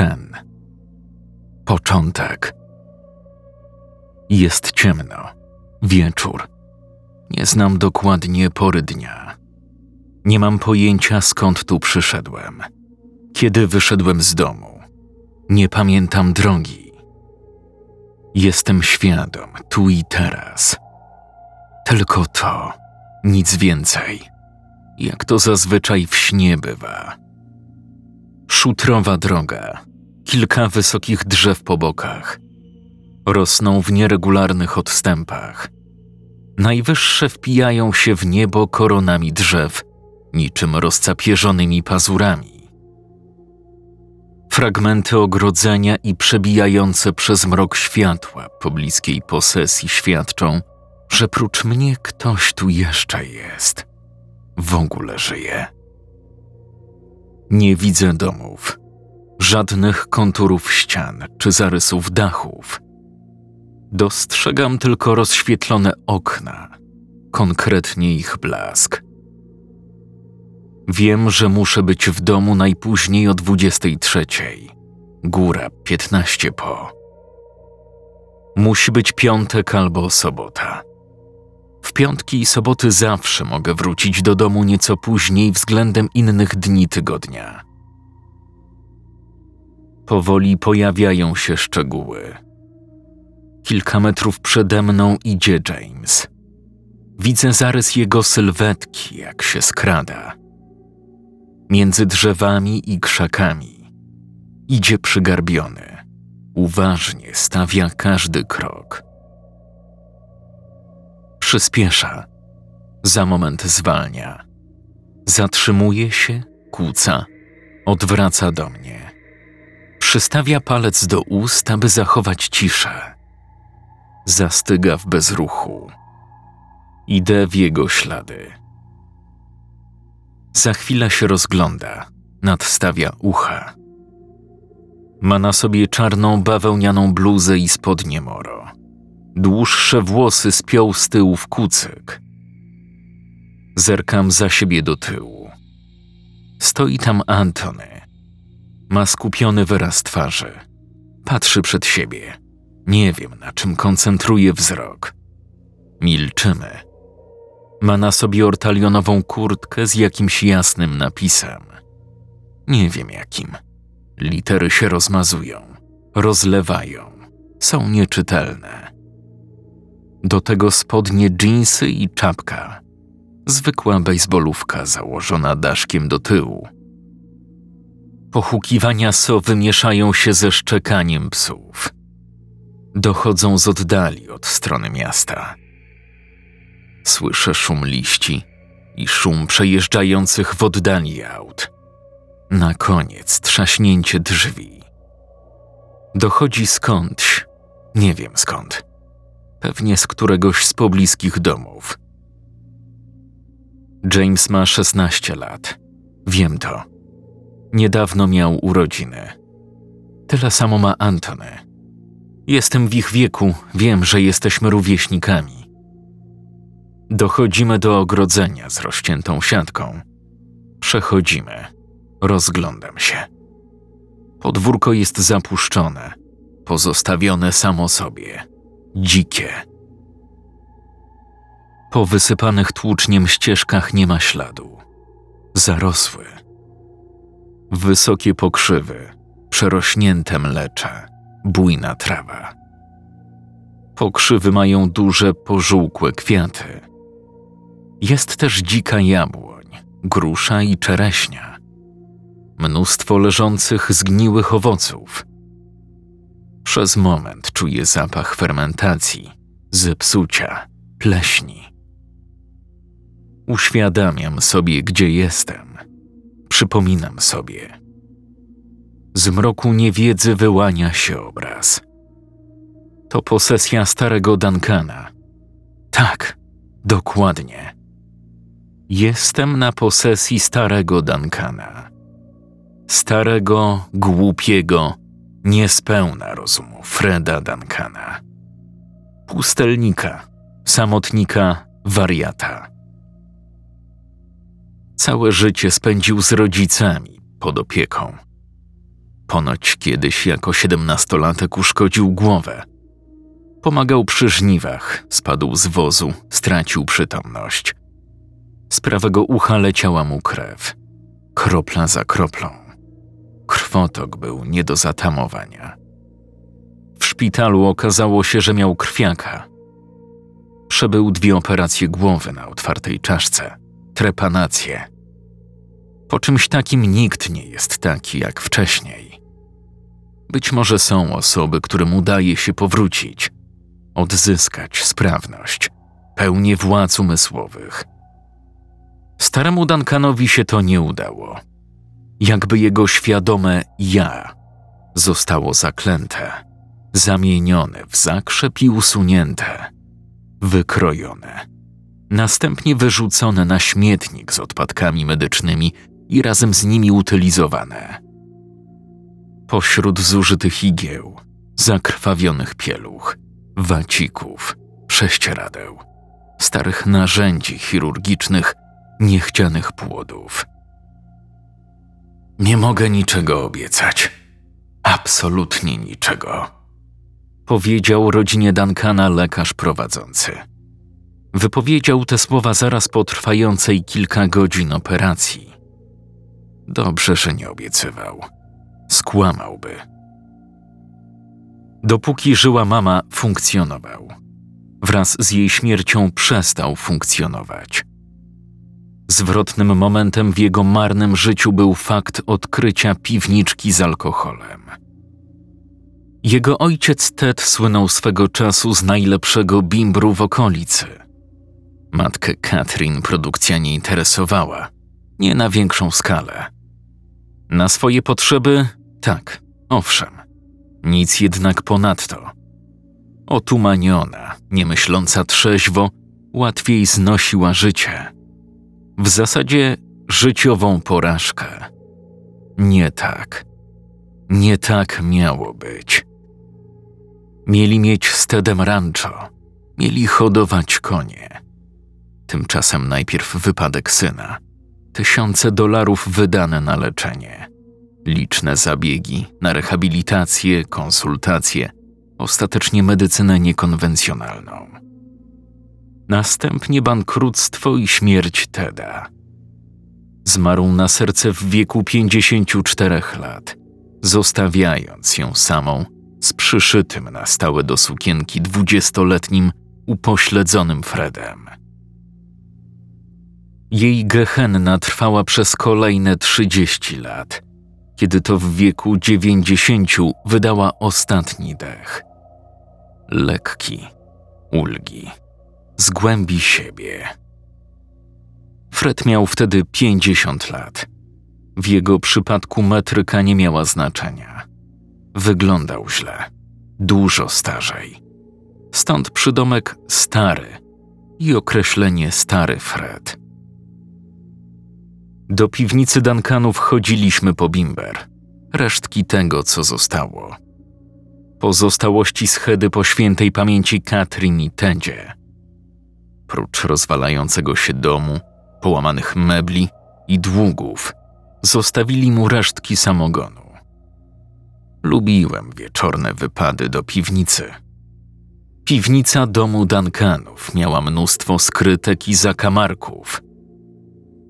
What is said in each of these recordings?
sen. Początek. Jest ciemno. Wieczór. Nie znam dokładnie pory dnia. Nie mam pojęcia skąd tu przyszedłem. Kiedy wyszedłem z domu. Nie pamiętam drogi. Jestem świadom tu i teraz. Tylko to, nic więcej. Jak to zazwyczaj w śnie bywa. Szutrowa droga, kilka wysokich drzew po bokach. Rosną w nieregularnych odstępach. Najwyższe wpijają się w niebo koronami drzew, niczym rozcapierzonymi pazurami. Fragmenty ogrodzenia i przebijające przez mrok światła pobliskiej posesji świadczą, że prócz mnie ktoś tu jeszcze jest. W ogóle żyje. Nie widzę domów, żadnych konturów ścian czy zarysów dachów. Dostrzegam tylko rozświetlone okna, konkretnie ich blask. Wiem, że muszę być w domu najpóźniej o 23. Góra 15 po. Musi być piątek albo sobota. W piątki i soboty zawsze mogę wrócić do domu nieco później względem innych dni tygodnia. Powoli pojawiają się szczegóły. Kilka metrów przede mną idzie James. Widzę zarys jego sylwetki, jak się skrada. Między drzewami i krzakami. Idzie przygarbiony. Uważnie stawia każdy krok Przyspiesza. Za moment zwalnia. Zatrzymuje się, kłóca, odwraca do mnie. Przystawia palec do ust, aby zachować ciszę. Zastyga w bezruchu. Idę w jego ślady. Za chwilę się rozgląda, nadstawia ucha. Ma na sobie czarną bawełnianą bluzę i spodnie moro. Dłuższe włosy spiął z tyłu w kucyk. Zerkam za siebie do tyłu. Stoi tam Antony. Ma skupiony wyraz twarzy. Patrzy przed siebie. Nie wiem, na czym koncentruje wzrok. Milczymy. Ma na sobie ortalionową kurtkę z jakimś jasnym napisem. Nie wiem jakim. Litery się rozmazują, rozlewają, są nieczytelne. Do tego spodnie dżinsy i czapka. Zwykła bejsbolówka założona daszkiem do tyłu. Pochukiwania sowy mieszają się ze szczekaniem psów. Dochodzą z oddali od strony miasta. Słyszę szum liści i szum przejeżdżających w oddali aut. Na koniec trzaśnięcie drzwi. Dochodzi skądś, nie wiem skąd pewnie z któregoś z pobliskich domów. James ma 16 lat. Wiem to. Niedawno miał urodziny. Tyle samo ma Antony. Jestem w ich wieku, wiem, że jesteśmy rówieśnikami. Dochodzimy do ogrodzenia z rozciętą siatką. Przechodzimy. Rozglądam się. Podwórko jest zapuszczone, pozostawione samo sobie dzikie. Po wysypanych tłuczniem ścieżkach nie ma śladu. Zarosły. Wysokie pokrzywy, przerośnięte mlecze, bujna trawa. Pokrzywy mają duże, pożółkłe kwiaty. Jest też dzika jabłoń, grusza i czereśnia. Mnóstwo leżących zgniłych owoców – przez moment czuję zapach fermentacji, zepsucia, pleśni. Uświadamiam sobie, gdzie jestem. Przypominam sobie. Z mroku niewiedzy wyłania się obraz. To posesja starego Duncana. Tak, dokładnie. Jestem na posesji starego Duncana. Starego, głupiego, niespełna rozumu Freda Duncana. Pustelnika, samotnika, wariata. Całe życie spędził z rodzicami pod opieką. Ponoć kiedyś jako siedemnastolatek uszkodził głowę. Pomagał przy żniwach, spadł z wozu, stracił przytomność. Z prawego ucha leciała mu krew. Kropla za kroplą. Krwotok był nie do zatamowania. W szpitalu okazało się, że miał krwiaka. Przebył dwie operacje głowy na otwartej czaszce, trepanację. Po czymś takim nikt nie jest taki jak wcześniej. Być może są osoby, którym udaje się powrócić, odzyskać sprawność, pełnię władz umysłowych. Staremu Duncanowi się to nie udało. Jakby jego świadome ja zostało zaklęte, zamienione w zakrzep i usunięte, wykrojone, następnie wyrzucone na śmietnik z odpadkami medycznymi i razem z nimi utylizowane. Pośród zużytych igieł, zakrwawionych pieluch, wacików, prześcieradeł, starych narzędzi chirurgicznych, niechcianych płodów. Nie mogę niczego obiecać. Absolutnie niczego. Powiedział rodzinie Duncana lekarz prowadzący. Wypowiedział te słowa zaraz po trwającej kilka godzin operacji. Dobrze, że nie obiecywał. Skłamałby. Dopóki żyła mama, funkcjonował. Wraz z jej śmiercią przestał funkcjonować. Zwrotnym momentem w jego marnym życiu był fakt odkrycia piwniczki z alkoholem. Jego ojciec Ted słynął swego czasu z najlepszego bimbru w okolicy. Matkę Katrin produkcja nie interesowała, nie na większą skalę. Na swoje potrzeby tak, owszem, nic jednak ponadto. Otumaniona, nie myśląca trzeźwo, łatwiej znosiła życie. W zasadzie życiową porażkę. Nie tak. Nie tak miało być. Mieli mieć stedem rancho, mieli hodować konie. Tymczasem najpierw wypadek syna. Tysiące dolarów wydane na leczenie. Liczne zabiegi na rehabilitację, konsultacje, ostatecznie medycynę niekonwencjonalną. Następnie bankructwo i śmierć Teda. Zmarł na serce w wieku 54 lat, zostawiając ją samą z przyszytym na stałe do sukienki dwudziestoletnim upośledzonym Fredem. Jej gehenna trwała przez kolejne 30 lat, kiedy to w wieku 90 wydała ostatni dech. Lekki, ulgi, z głębi siebie. Fred miał wtedy 50 lat. W jego przypadku metryka nie miała znaczenia. Wyglądał źle, dużo starzej. Stąd przydomek stary i określenie stary Fred. Do piwnicy Duncanów chodziliśmy po bimber, resztki tego, co zostało. Pozostałości schedy po świętej pamięci Katrin i Tendzie. Prócz rozwalającego się domu, połamanych mebli i długów, zostawili mu resztki samogonu. Lubiłem wieczorne wypady do piwnicy. Piwnica domu Duncanów miała mnóstwo skrytek i zakamarków.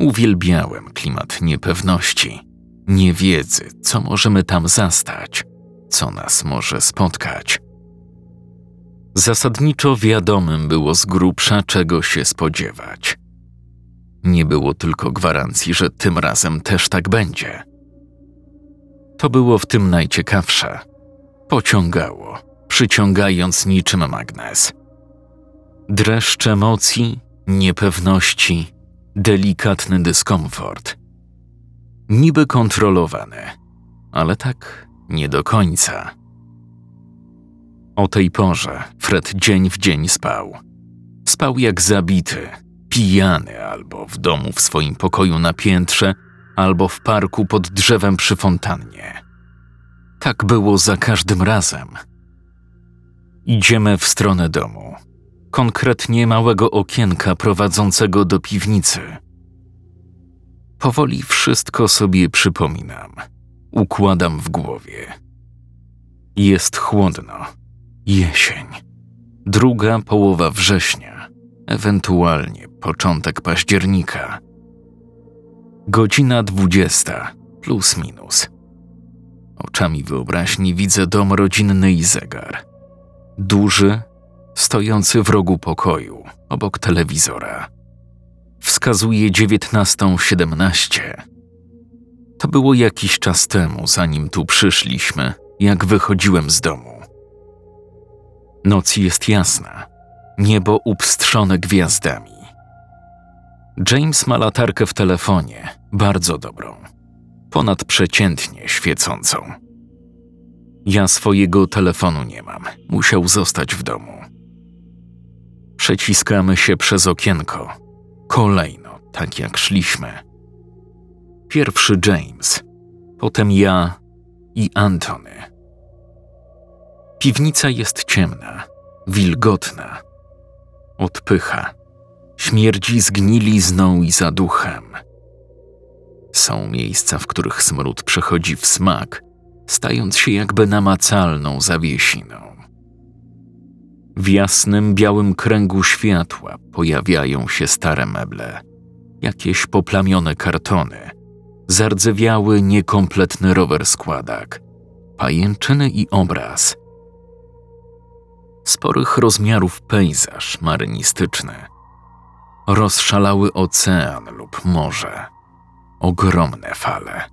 Uwielbiałem klimat niepewności, niewiedzy, co możemy tam zastać, co nas może spotkać. Zasadniczo wiadomym było z grubsza, czego się spodziewać. Nie było tylko gwarancji, że tym razem też tak będzie. To było w tym najciekawsze. Pociągało, przyciągając niczym magnes. Dreszcz emocji, niepewności, delikatny dyskomfort. Niby kontrolowany, ale tak nie do końca. O tej porze Fred dzień w dzień spał. Spał jak zabity, pijany albo w domu w swoim pokoju na piętrze, albo w parku pod drzewem przy fontannie. Tak było za każdym razem. Idziemy w stronę domu, konkretnie małego okienka prowadzącego do piwnicy. Powoli wszystko sobie przypominam. układam w głowie. Jest chłodno. Jesień. Druga połowa września, ewentualnie początek października. Godzina dwudziesta, plus minus. Oczami wyobraźni widzę dom rodzinny i zegar. Duży, stojący w rogu pokoju, obok telewizora. Wskazuje dziewiętnastą siedemnaście. To było jakiś czas temu, zanim tu przyszliśmy, jak wychodziłem z domu. Noc jest jasna, niebo upstrzone gwiazdami. James ma latarkę w telefonie, bardzo dobrą, ponadprzeciętnie świecącą. Ja swojego telefonu nie mam, musiał zostać w domu. Przeciskamy się przez okienko, kolejno, tak jak szliśmy. Pierwszy James, potem ja i Antony. Piwnica jest ciemna, wilgotna. Odpycha. Śmierdzi zgnilizną i zaduchem. Są miejsca, w których smród przechodzi w smak, stając się jakby namacalną zawiesiną. W jasnym, białym kręgu światła pojawiają się stare meble, jakieś poplamione kartony, zardzewiały, niekompletny rower składak, pajęczyny i obraz. Sporych rozmiarów pejzaż marynistyczny. Rozszalały ocean lub morze. Ogromne fale.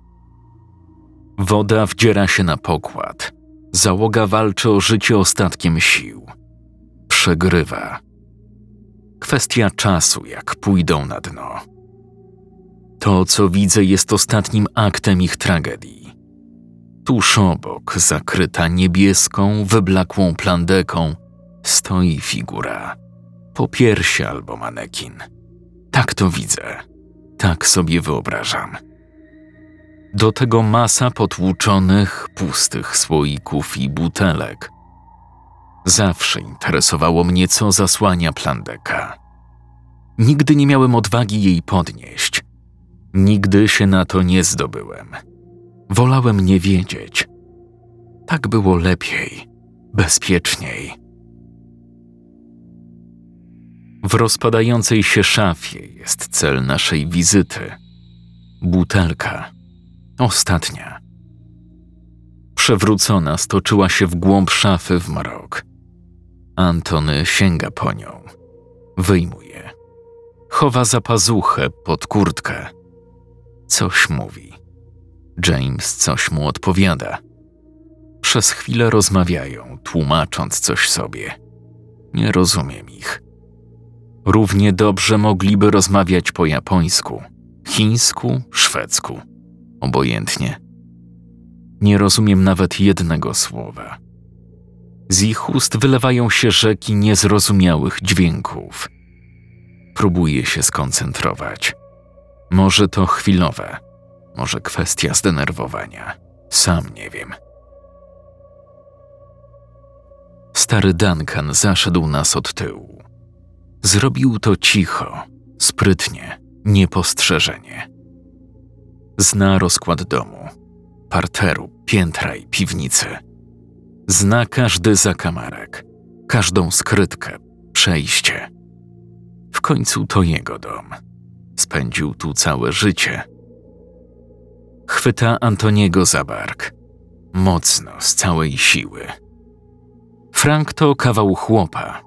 Woda wdziera się na pokład. Załoga walczy o życie ostatkiem sił. Przegrywa. Kwestia czasu, jak pójdą na dno. To, co widzę, jest ostatnim aktem ich tragedii. Tuż obok, zakryta niebieską, wyblakłą plandeką, stoi figura. Popiersie albo manekin. Tak to widzę. Tak sobie wyobrażam. Do tego masa potłuczonych, pustych słoików i butelek. Zawsze interesowało mnie, co zasłania plandeka. Nigdy nie miałem odwagi jej podnieść. Nigdy się na to nie zdobyłem. Wolałem nie wiedzieć. Tak było lepiej, bezpieczniej. W rozpadającej się szafie jest cel naszej wizyty. Butelka. Ostatnia. Przewrócona stoczyła się w głąb szafy w mrok. Antony sięga po nią. Wyjmuje. Chowa za pazuchę pod kurtkę. Coś mówi. James coś mu odpowiada. Przez chwilę rozmawiają, tłumacząc coś sobie. Nie rozumiem ich. Równie dobrze mogliby rozmawiać po japońsku, chińsku, szwedzku. Obojętnie. Nie rozumiem nawet jednego słowa. Z ich ust wylewają się rzeki niezrozumiałych dźwięków. Próbuję się skoncentrować. Może to chwilowe, może kwestia zdenerwowania. Sam nie wiem. Stary Duncan zaszedł nas od tyłu. Zrobił to cicho, sprytnie, niepostrzeżenie. Zna rozkład domu, parteru, piętra i piwnicy. Zna każdy zakamarek, każdą skrytkę, przejście. W końcu to jego dom. Spędził tu całe życie. Chwyta Antoniego za bark. Mocno, z całej siły. Frank to kawał chłopa,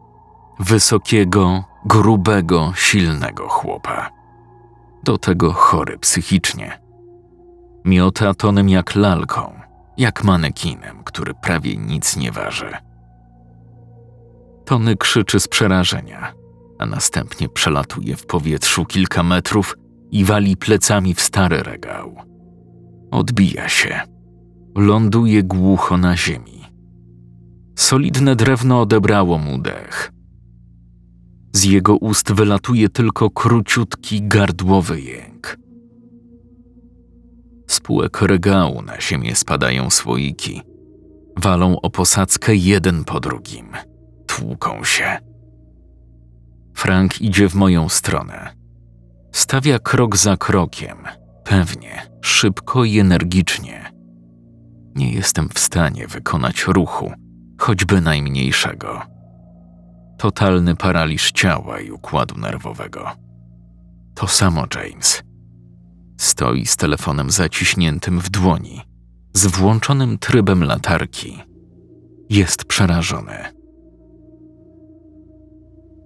wysokiego, grubego, silnego chłopa. Do tego chory psychicznie. Miota tonem jak lalką, jak manekinem, który prawie nic nie waży. Tony krzyczy z przerażenia, a następnie przelatuje w powietrzu kilka metrów i wali plecami w stary regał. Odbija się. Ląduje głucho na ziemi. Solidne drewno odebrało mu dech. Z jego ust wylatuje tylko króciutki gardłowy jęk. Półek regału na ziemię spadają słoiki. Walą o posadzkę jeden po drugim. Tłuką się. Frank idzie w moją stronę. Stawia krok za krokiem, pewnie, szybko i energicznie. Nie jestem w stanie wykonać ruchu, choćby najmniejszego. Totalny paraliż ciała i układu nerwowego. To samo James. Stoi z telefonem zaciśniętym w dłoni, z włączonym trybem latarki. Jest przerażony.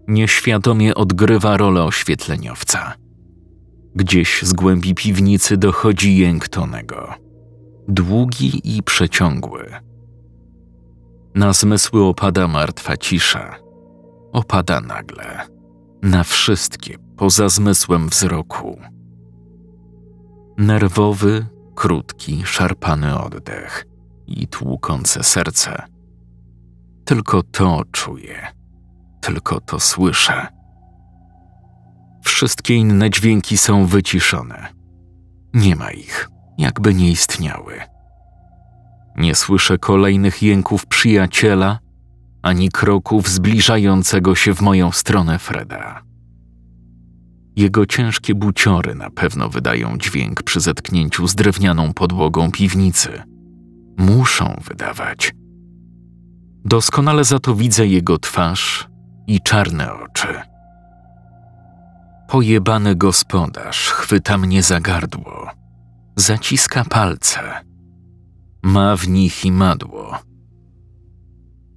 Nieświadomie odgrywa rolę oświetleniowca. Gdzieś z głębi piwnicy dochodzi jęk Tonego. Długi i przeciągły. Na zmysły opada martwa cisza. Opada nagle. Na wszystkie poza zmysłem wzroku. Nerwowy, krótki, szarpany oddech i tłukące serce. Tylko to czuję, tylko to słyszę. Wszystkie inne dźwięki są wyciszone. Nie ma ich, jakby nie istniały. Nie słyszę kolejnych jęków przyjaciela, ani kroków zbliżającego się w moją stronę Freda. Jego ciężkie buciory na pewno wydają dźwięk przy zetknięciu z drewnianą podłogą piwnicy. Muszą wydawać. Doskonale za to widzę jego twarz i czarne oczy. Pojebany gospodarz chwyta mnie za gardło, zaciska palce, ma w nich imadło.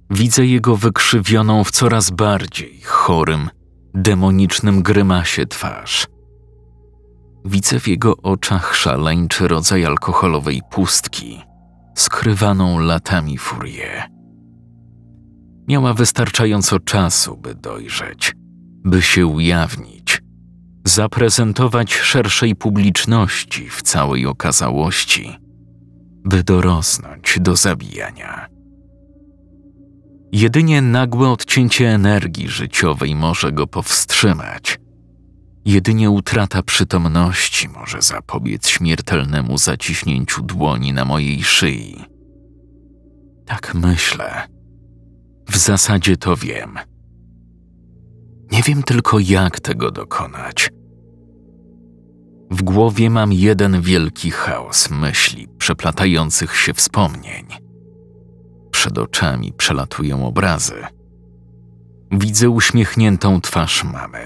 Widzę jego wykrzywioną w coraz bardziej chorym, demonicznym grymasie twarz. Widzę w jego oczach szaleńczy rodzaj alkoholowej pustki, skrywaną latami furię. Miała wystarczająco czasu, by dojrzeć, by się ujawnić, zaprezentować szerszej publiczności w całej okazałości, by dorosnąć do zabijania. Jedynie nagłe odcięcie energii życiowej może go powstrzymać. Jedynie utrata przytomności może zapobiec śmiertelnemu zaciśnięciu dłoni na mojej szyi. Tak myślę. W zasadzie to wiem. Nie wiem tylko, jak tego dokonać. W głowie mam jeden wielki chaos myśli przeplatających się wspomnień przed oczami przelatują obrazy. Widzę uśmiechniętą twarz mamy.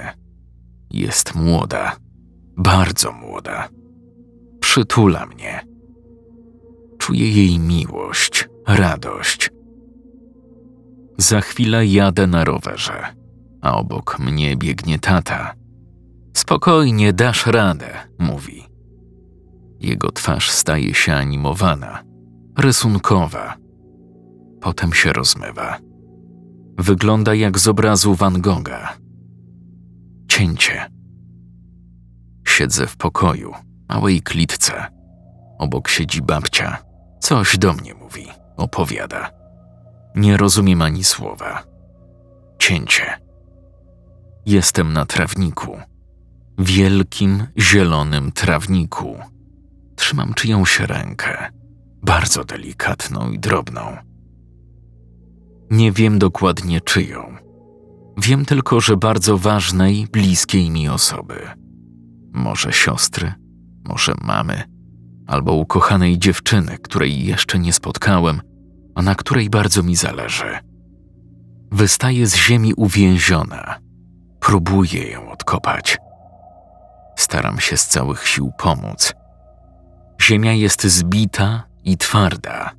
Jest młoda, bardzo młoda. Przytula mnie. Czuję jej miłość, radość. Za chwilę jadę na rowerze, a obok mnie biegnie tata. Spokojnie, dasz radę, mówi. Jego twarz staje się animowana, rysunkowa potem się rozmywa. Wygląda jak z obrazu Van Gogha. Cięcie. Siedzę w pokoju, małej klitce. Obok siedzi babcia. Coś do mnie mówi, opowiada. Nie rozumiem ani słowa. Cięcie. Jestem na trawniku. Wielkim, zielonym trawniku. Trzymam czyjąś rękę, bardzo delikatną i drobną. Nie wiem dokładnie czyją. Wiem tylko, że bardzo ważnej, bliskiej mi osoby. Może siostry, może mamy, albo ukochanej dziewczyny, której jeszcze nie spotkałem, a na której bardzo mi zależy. Wystaje z ziemi uwięziona. Próbuję ją odkopać. Staram się z całych sił pomóc. Ziemia jest zbita i twarda.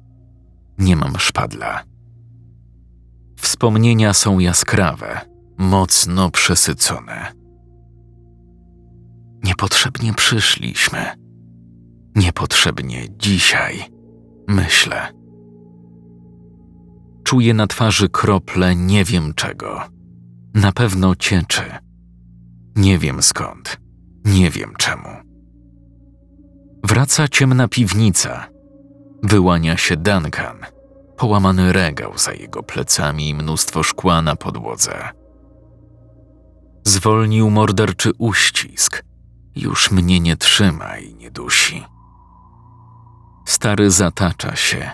Nie mam szpadla. Wspomnienia są jaskrawe, mocno przesycone. Niepotrzebnie przyszliśmy. Niepotrzebnie dzisiaj, myślę. Czuję na twarzy krople nie wiem czego. Na pewno cieczy. Nie wiem skąd. Nie wiem czemu. Wraca ciemna piwnica. Wyłania się Duncan połamany regał za jego plecami i mnóstwo szkła na podłodze. Zwolnił morderczy uścisk. Już mnie nie trzyma i nie dusi. Stary zatacza się,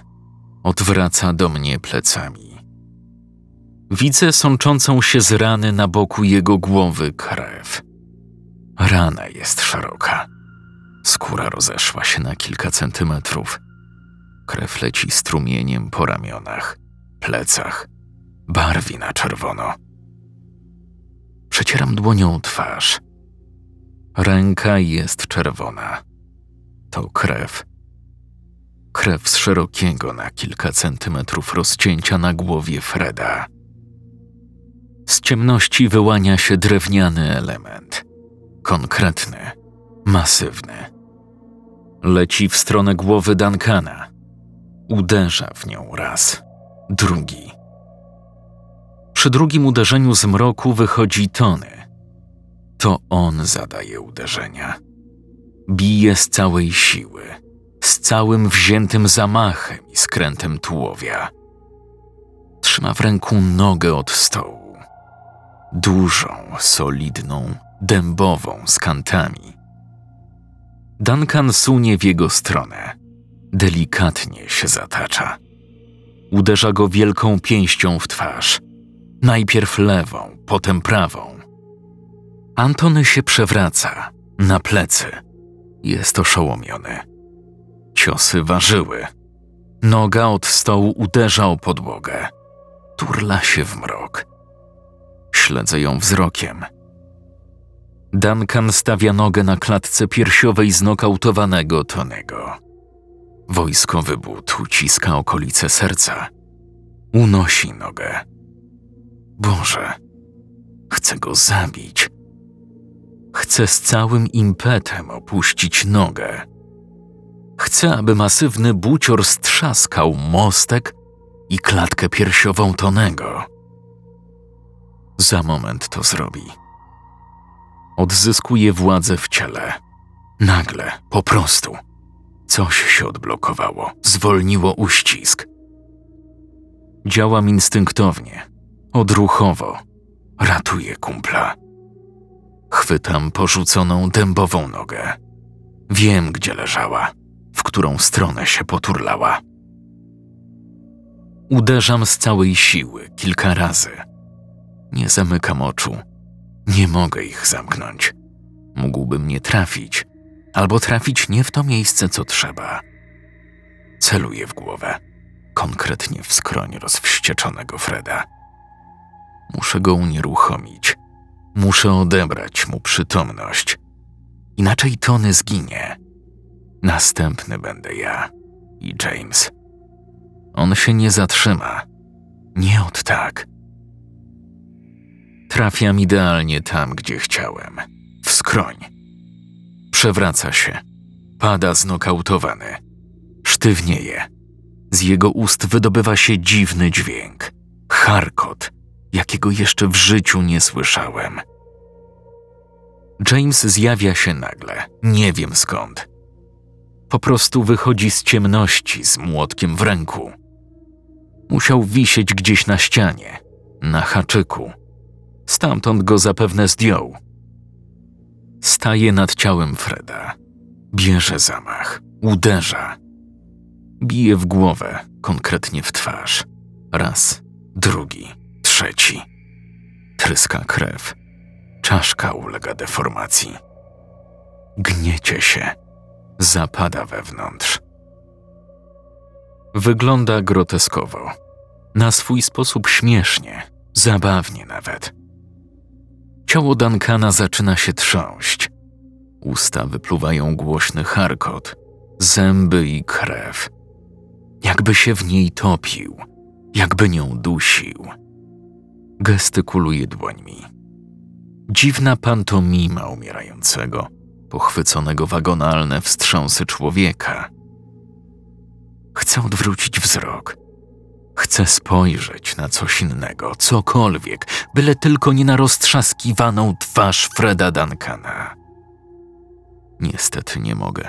odwraca do mnie plecami. Widzę sączącą się z rany na boku jego głowy krew. Rana jest szeroka. Skóra rozeszła się na kilka centymetrów Krew leci strumieniem po ramionach, plecach, barwi na czerwono. Przecieram dłonią twarz. Ręka jest czerwona. To krew. Krew z szerokiego na kilka centymetrów rozcięcia na głowie Freda. Z ciemności wyłania się drewniany element. Konkretny, masywny. Leci w stronę głowy Duncana. Uderza w nią raz, drugi. Przy drugim uderzeniu z mroku wychodzi Tony. To on zadaje uderzenia. Bije z całej siły, z całym wziętym zamachem i skrętem tułowia. Trzyma w ręku nogę od stołu. Dużą, solidną, dębową z kantami. Duncan sunie w jego stronę. Delikatnie się zatacza. Uderza go wielką pięścią w twarz. Najpierw lewą, potem prawą. Antony się przewraca, na plecy. Jest oszołomiony. Ciosy ważyły. Noga od stołu uderza o podłogę. Turla się w mrok. Śledzę ją wzrokiem. Duncan stawia nogę na klatce piersiowej znokautowanego Tonego. Wojskowy but uciska okolice serca. Unosi nogę. Boże, chcę go zabić. Chcę z całym impetem opuścić nogę. Chcę, aby masywny bucior strzaskał mostek i klatkę piersiową Tonego. Za moment to zrobi. Odzyskuje władzę w ciele. Nagle, po prostu. Coś się odblokowało, zwolniło uścisk. Działam instynktownie, odruchowo. Ratuję kumpla. Chwytam porzuconą dębową nogę. Wiem, gdzie leżała, w którą stronę się poturlała. Uderzam z całej siły kilka razy. Nie zamykam oczu. Nie mogę ich zamknąć. Mógłbym nie trafić, albo trafić nie w to miejsce, co trzeba. Celuję w głowę, konkretnie w skroń rozwścieczonego Freda. Muszę go unieruchomić. Muszę odebrać mu przytomność. Inaczej Tony zginie. Następny będę ja i James. On się nie zatrzyma. Nie od tak. Trafiam idealnie tam, gdzie chciałem. W skroń. Przewraca się. Pada znokautowany. Sztywnieje. Z jego ust wydobywa się dziwny dźwięk. Charkot, jakiego jeszcze w życiu nie słyszałem. James zjawia się nagle, nie wiem skąd. Po prostu wychodzi z ciemności z młotkiem w ręku. Musiał wisieć gdzieś na ścianie, na haczyku. Stamtąd go zapewne zdjął. Staje nad ciałem Freda. Bierze zamach, uderza. Bije w głowę, konkretnie w twarz. Raz, drugi, trzeci. Tryska krew. Czaszka ulega deformacji. Gniecie się. Zapada wewnątrz. Wygląda groteskowo. Na swój sposób śmiesznie, zabawnie nawet. Ciało Duncana zaczyna się trząść. Usta wypluwają głośny charkot, zęby i krew. Jakby się w niej topił, jakby nią dusił. Gestykuluje dłońmi. Dziwna pantomima umierającego, pochwyconego wagonalne wstrząsy człowieka. Chcę odwrócić wzrok – Chcę spojrzeć na coś innego, cokolwiek, byle tylko nie na roztrzaskiwaną twarz Freda Duncana. Niestety nie mogę.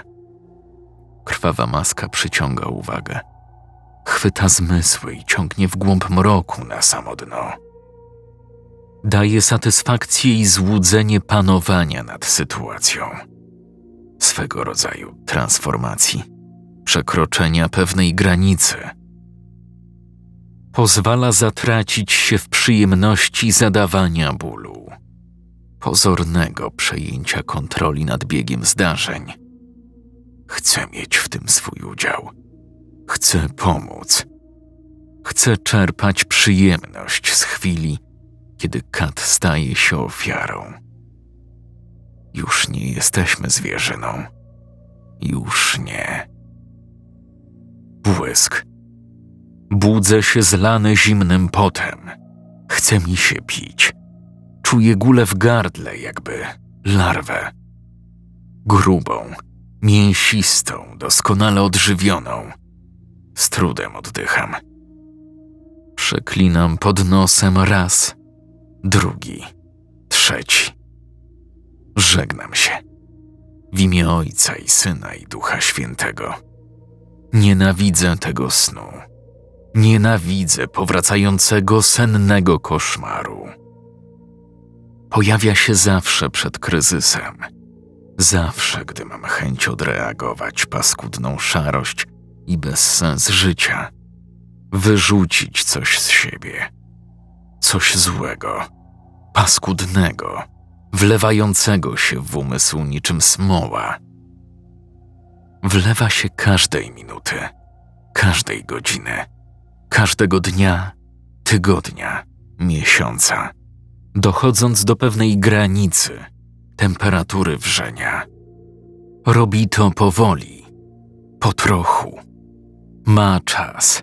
Krwawa maska przyciąga uwagę. Chwyta zmysły i ciągnie w głąb mroku na samo dno. Daje satysfakcję i złudzenie panowania nad sytuacją. Swego rodzaju transformacji, przekroczenia pewnej granicy – pozwala zatracić się w przyjemności zadawania bólu, pozornego przejęcia kontroli nad biegiem zdarzeń. Chcę mieć w tym swój udział. Chcę pomóc. Chcę czerpać przyjemność z chwili, kiedy kat staje się ofiarą. Już nie jesteśmy zwierzyną. Już nie. Błysk. Budzę się zlany zimnym potem. Chce mi się pić. Czuję gulę w gardle, jakby larwę. Grubą, mięsistą, doskonale odżywioną. Z trudem oddycham. Przeklinam pod nosem raz, drugi, trzeci. Żegnam się. W imię Ojca i Syna i Ducha Świętego. Nienawidzę tego snu. Nienawidzę powracającego sennego koszmaru. Pojawia się zawsze przed kryzysem. Zawsze, gdy mam chęć odreagować paskudną szarość i bezsens życia. Wyrzucić coś z siebie. Coś złego, paskudnego, wlewającego się w umysł niczym smoła. Wlewa się każdej minuty, każdej godziny, każdego dnia, tygodnia, miesiąca, dochodząc do pewnej granicy temperatury wrzenia. Robi to powoli, po trochu. Ma czas.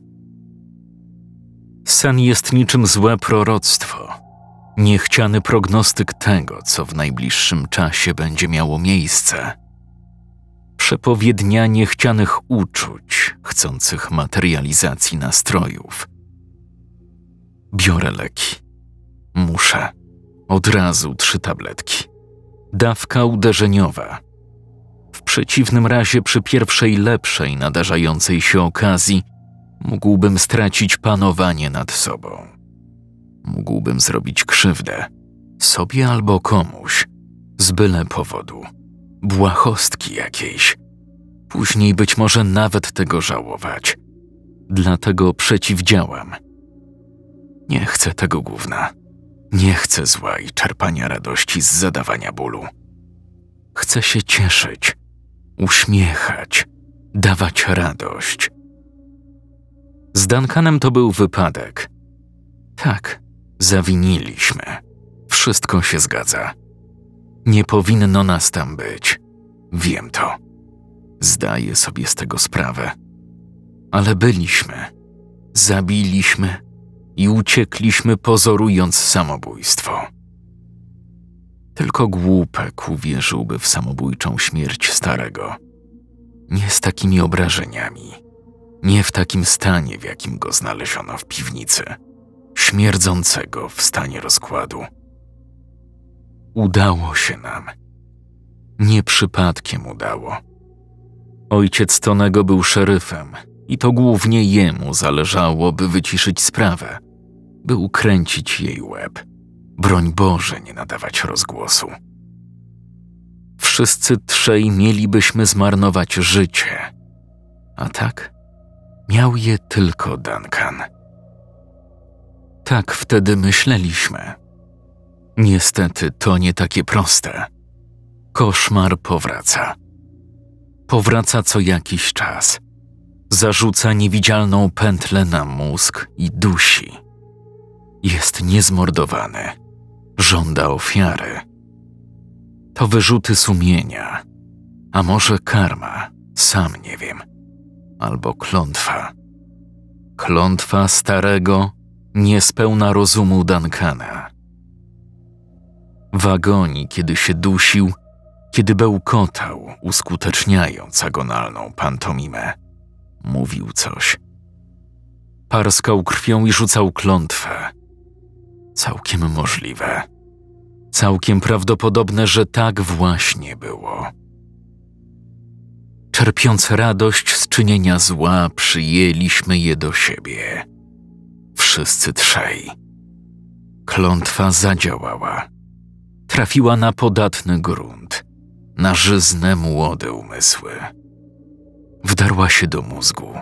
Sen jest niczym złe proroctwo, niechciany prognostyk tego, co w najbliższym czasie będzie miało miejsce. Przepowiednia niechcianych uczuć, chcących materializacji nastrojów. Biorę leki. Muszę. Od razu trzy tabletki. Dawka uderzeniowa. W przeciwnym razie, przy pierwszej lepszej nadarzającej się okazji, mógłbym stracić panowanie nad sobą. Mógłbym zrobić krzywdę sobie albo komuś z byle powodu, błahostki jakiejś. Później być może nawet tego żałować. Dlatego przeciwdziałam. Nie chcę tego gówna. Nie chcę zła i czerpania radości z zadawania bólu. Chcę się cieszyć, uśmiechać, dawać radość. Z Duncanem to był wypadek. Tak, zawiniliśmy. Wszystko się zgadza. Nie powinno nas tam być. Wiem to. Zdaję sobie z tego sprawę. Ale byliśmy. Zabiliśmy i uciekliśmy, pozorując samobójstwo. Tylko głupek uwierzyłby w samobójczą śmierć starego. Nie z takimi obrażeniami, nie w takim stanie, w jakim go znaleziono w piwnicy, śmierdzącego w stanie rozkładu. Udało się nam. Nie przypadkiem udało. Ojciec Tonego był szeryfem i to głównie jemu zależało, by wyciszyć sprawę, by ukręcić jej łeb. Broń Boże, nie nadawać rozgłosu. Wszyscy trzej mielibyśmy zmarnować życie, a tak miał je tylko Duncan. Tak wtedy myśleliśmy. Niestety to nie takie proste. Koszmar powraca. Powraca co jakiś czas. Zarzuca niewidzialną pętlę na mózg i dusi. Jest niezmordowany. Żąda ofiary. To wyrzuty sumienia. A może karma, sam nie wiem. Albo klątwa. Klątwa starego, niespełna rozumu Duncana. W agonii, kiedy się dusił, kiedy bełkotał, uskuteczniając agonalną pantomimę, mówił coś. Parskał krwią i rzucał klątwę. Całkiem możliwe. Całkiem prawdopodobne, że tak właśnie było. Czerpiąc radość z czynienia zła, przyjęliśmy je do siebie. Wszyscy trzej. Klątwa zadziałała. Trafiła na podatny grunt, na żyzne młode umysły. Wdarła się do mózgu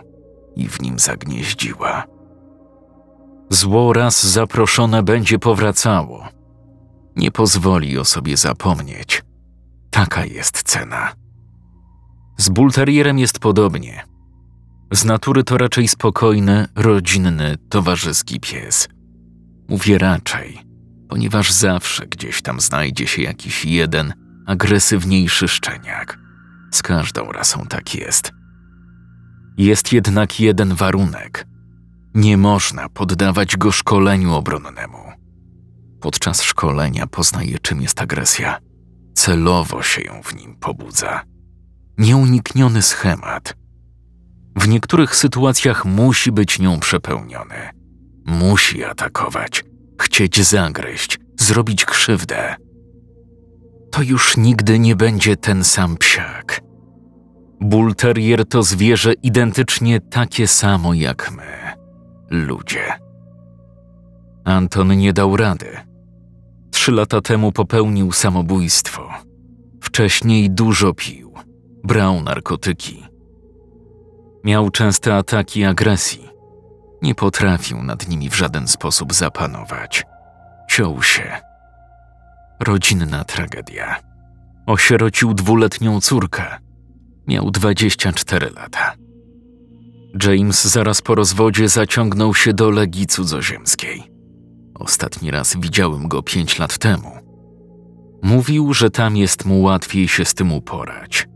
i w nim zagnieździła. Zło raz zaproszone będzie powracało. Nie pozwoli o sobie zapomnieć. Taka jest cena. Z bulterierem jest podobnie. Z natury to raczej spokojny, rodzinny, towarzyski pies. Mówię raczej, ponieważ zawsze gdzieś tam znajdzie się jakiś jeden agresywniejszy szczeniak. Z każdą rasą tak jest. Jest jednak jeden warunek. Nie można poddawać go szkoleniu obronnemu. Podczas szkolenia poznaje, czym jest agresja. Celowo się ją w nim pobudza. Nieunikniony schemat. W niektórych sytuacjach musi być nią przepełniony. Musi atakować, chcieć zagryźć, zrobić krzywdę. To już nigdy nie będzie ten sam psiak. Bull Terrier to zwierzę identycznie takie samo jak my, ludzie. Anton nie dał rady. Trzy lata temu popełnił samobójstwo. Wcześniej dużo pił, brał narkotyki. Miał częste ataki agresji. Nie potrafił nad nimi w żaden sposób zapanować. Ciął się. Rodzinna tragedia. Osierocił dwuletnią córkę. Miał 24 lata. James zaraz po rozwodzie zaciągnął się do Legii Cudzoziemskiej. Ostatni raz widziałem go pięć lat temu. Mówił, że tam jest mu łatwiej się z tym uporać.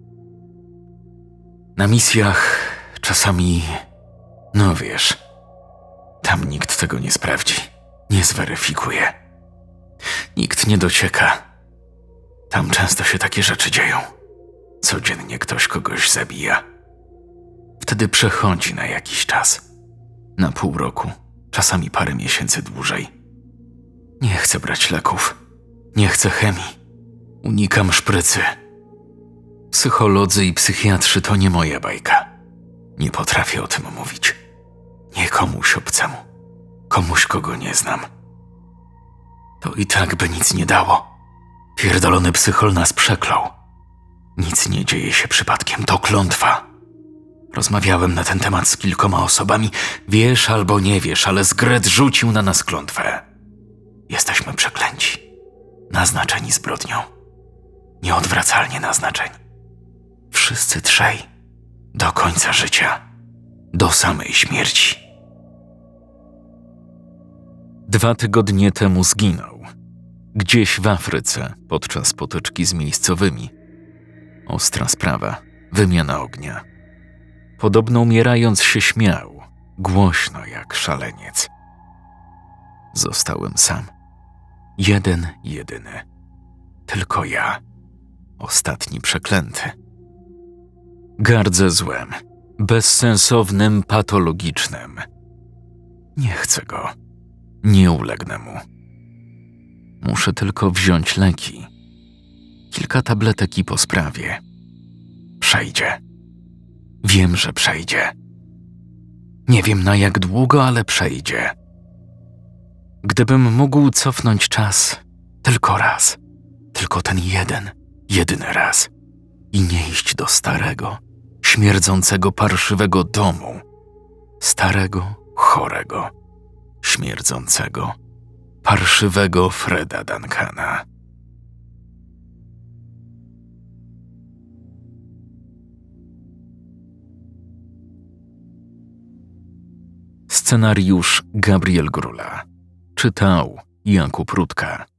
Na misjach czasami, no wiesz, tam nikt tego nie sprawdzi, nie zweryfikuje. Nikt nie docieka. Tam często się takie rzeczy dzieją. Codziennie ktoś kogoś zabija. Wtedy przechodzi na jakiś czas. Na pół roku, czasami parę miesięcy dłużej. Nie chcę brać leków. Nie chcę chemii. Unikam szprycy. Psycholodzy i psychiatrzy to nie moja bajka. Nie potrafię o tym mówić. Nie komuś obcemu. Komuś, kogo nie znam. To i tak by nic nie dało. Pierdolony psychol nas przeklął. Nic nie dzieje się przypadkiem, to klątwa. Rozmawiałem na ten temat z kilkoma osobami. Wiesz albo nie wiesz, ale Zgret rzucił na nas klątwę. Jesteśmy przeklęci. Naznaczeni zbrodnią. Nieodwracalnie naznaczeni. Wszyscy trzej. Do końca życia. Do samej śmierci. Dwa tygodnie temu zginął. Gdzieś w Afryce podczas potyczki z miejscowymi. Ostra sprawa. Wymiana ognia. Podobno umierając się śmiał. Głośno jak szaleniec. Zostałem sam. Jeden, jedyny. Tylko ja. Ostatni przeklęty. Gardzę złem. Bezsensownym, patologicznym. Nie chcę go. Nie ulegnę mu. Muszę tylko wziąć leki. Kilka tabletek i po sprawie. Przejdzie. Wiem, że przejdzie. Nie wiem na jak długo, ale przejdzie. Gdybym mógł cofnąć czas tylko raz, tylko ten jeden, jedyny raz i nie iść do starego, śmierdzącego, parszywego domu, starego, chorego, śmierdzącego, parszywego Freda Duncana. Scenariusz Gabriel Grula. Czytał Jakub Rutka.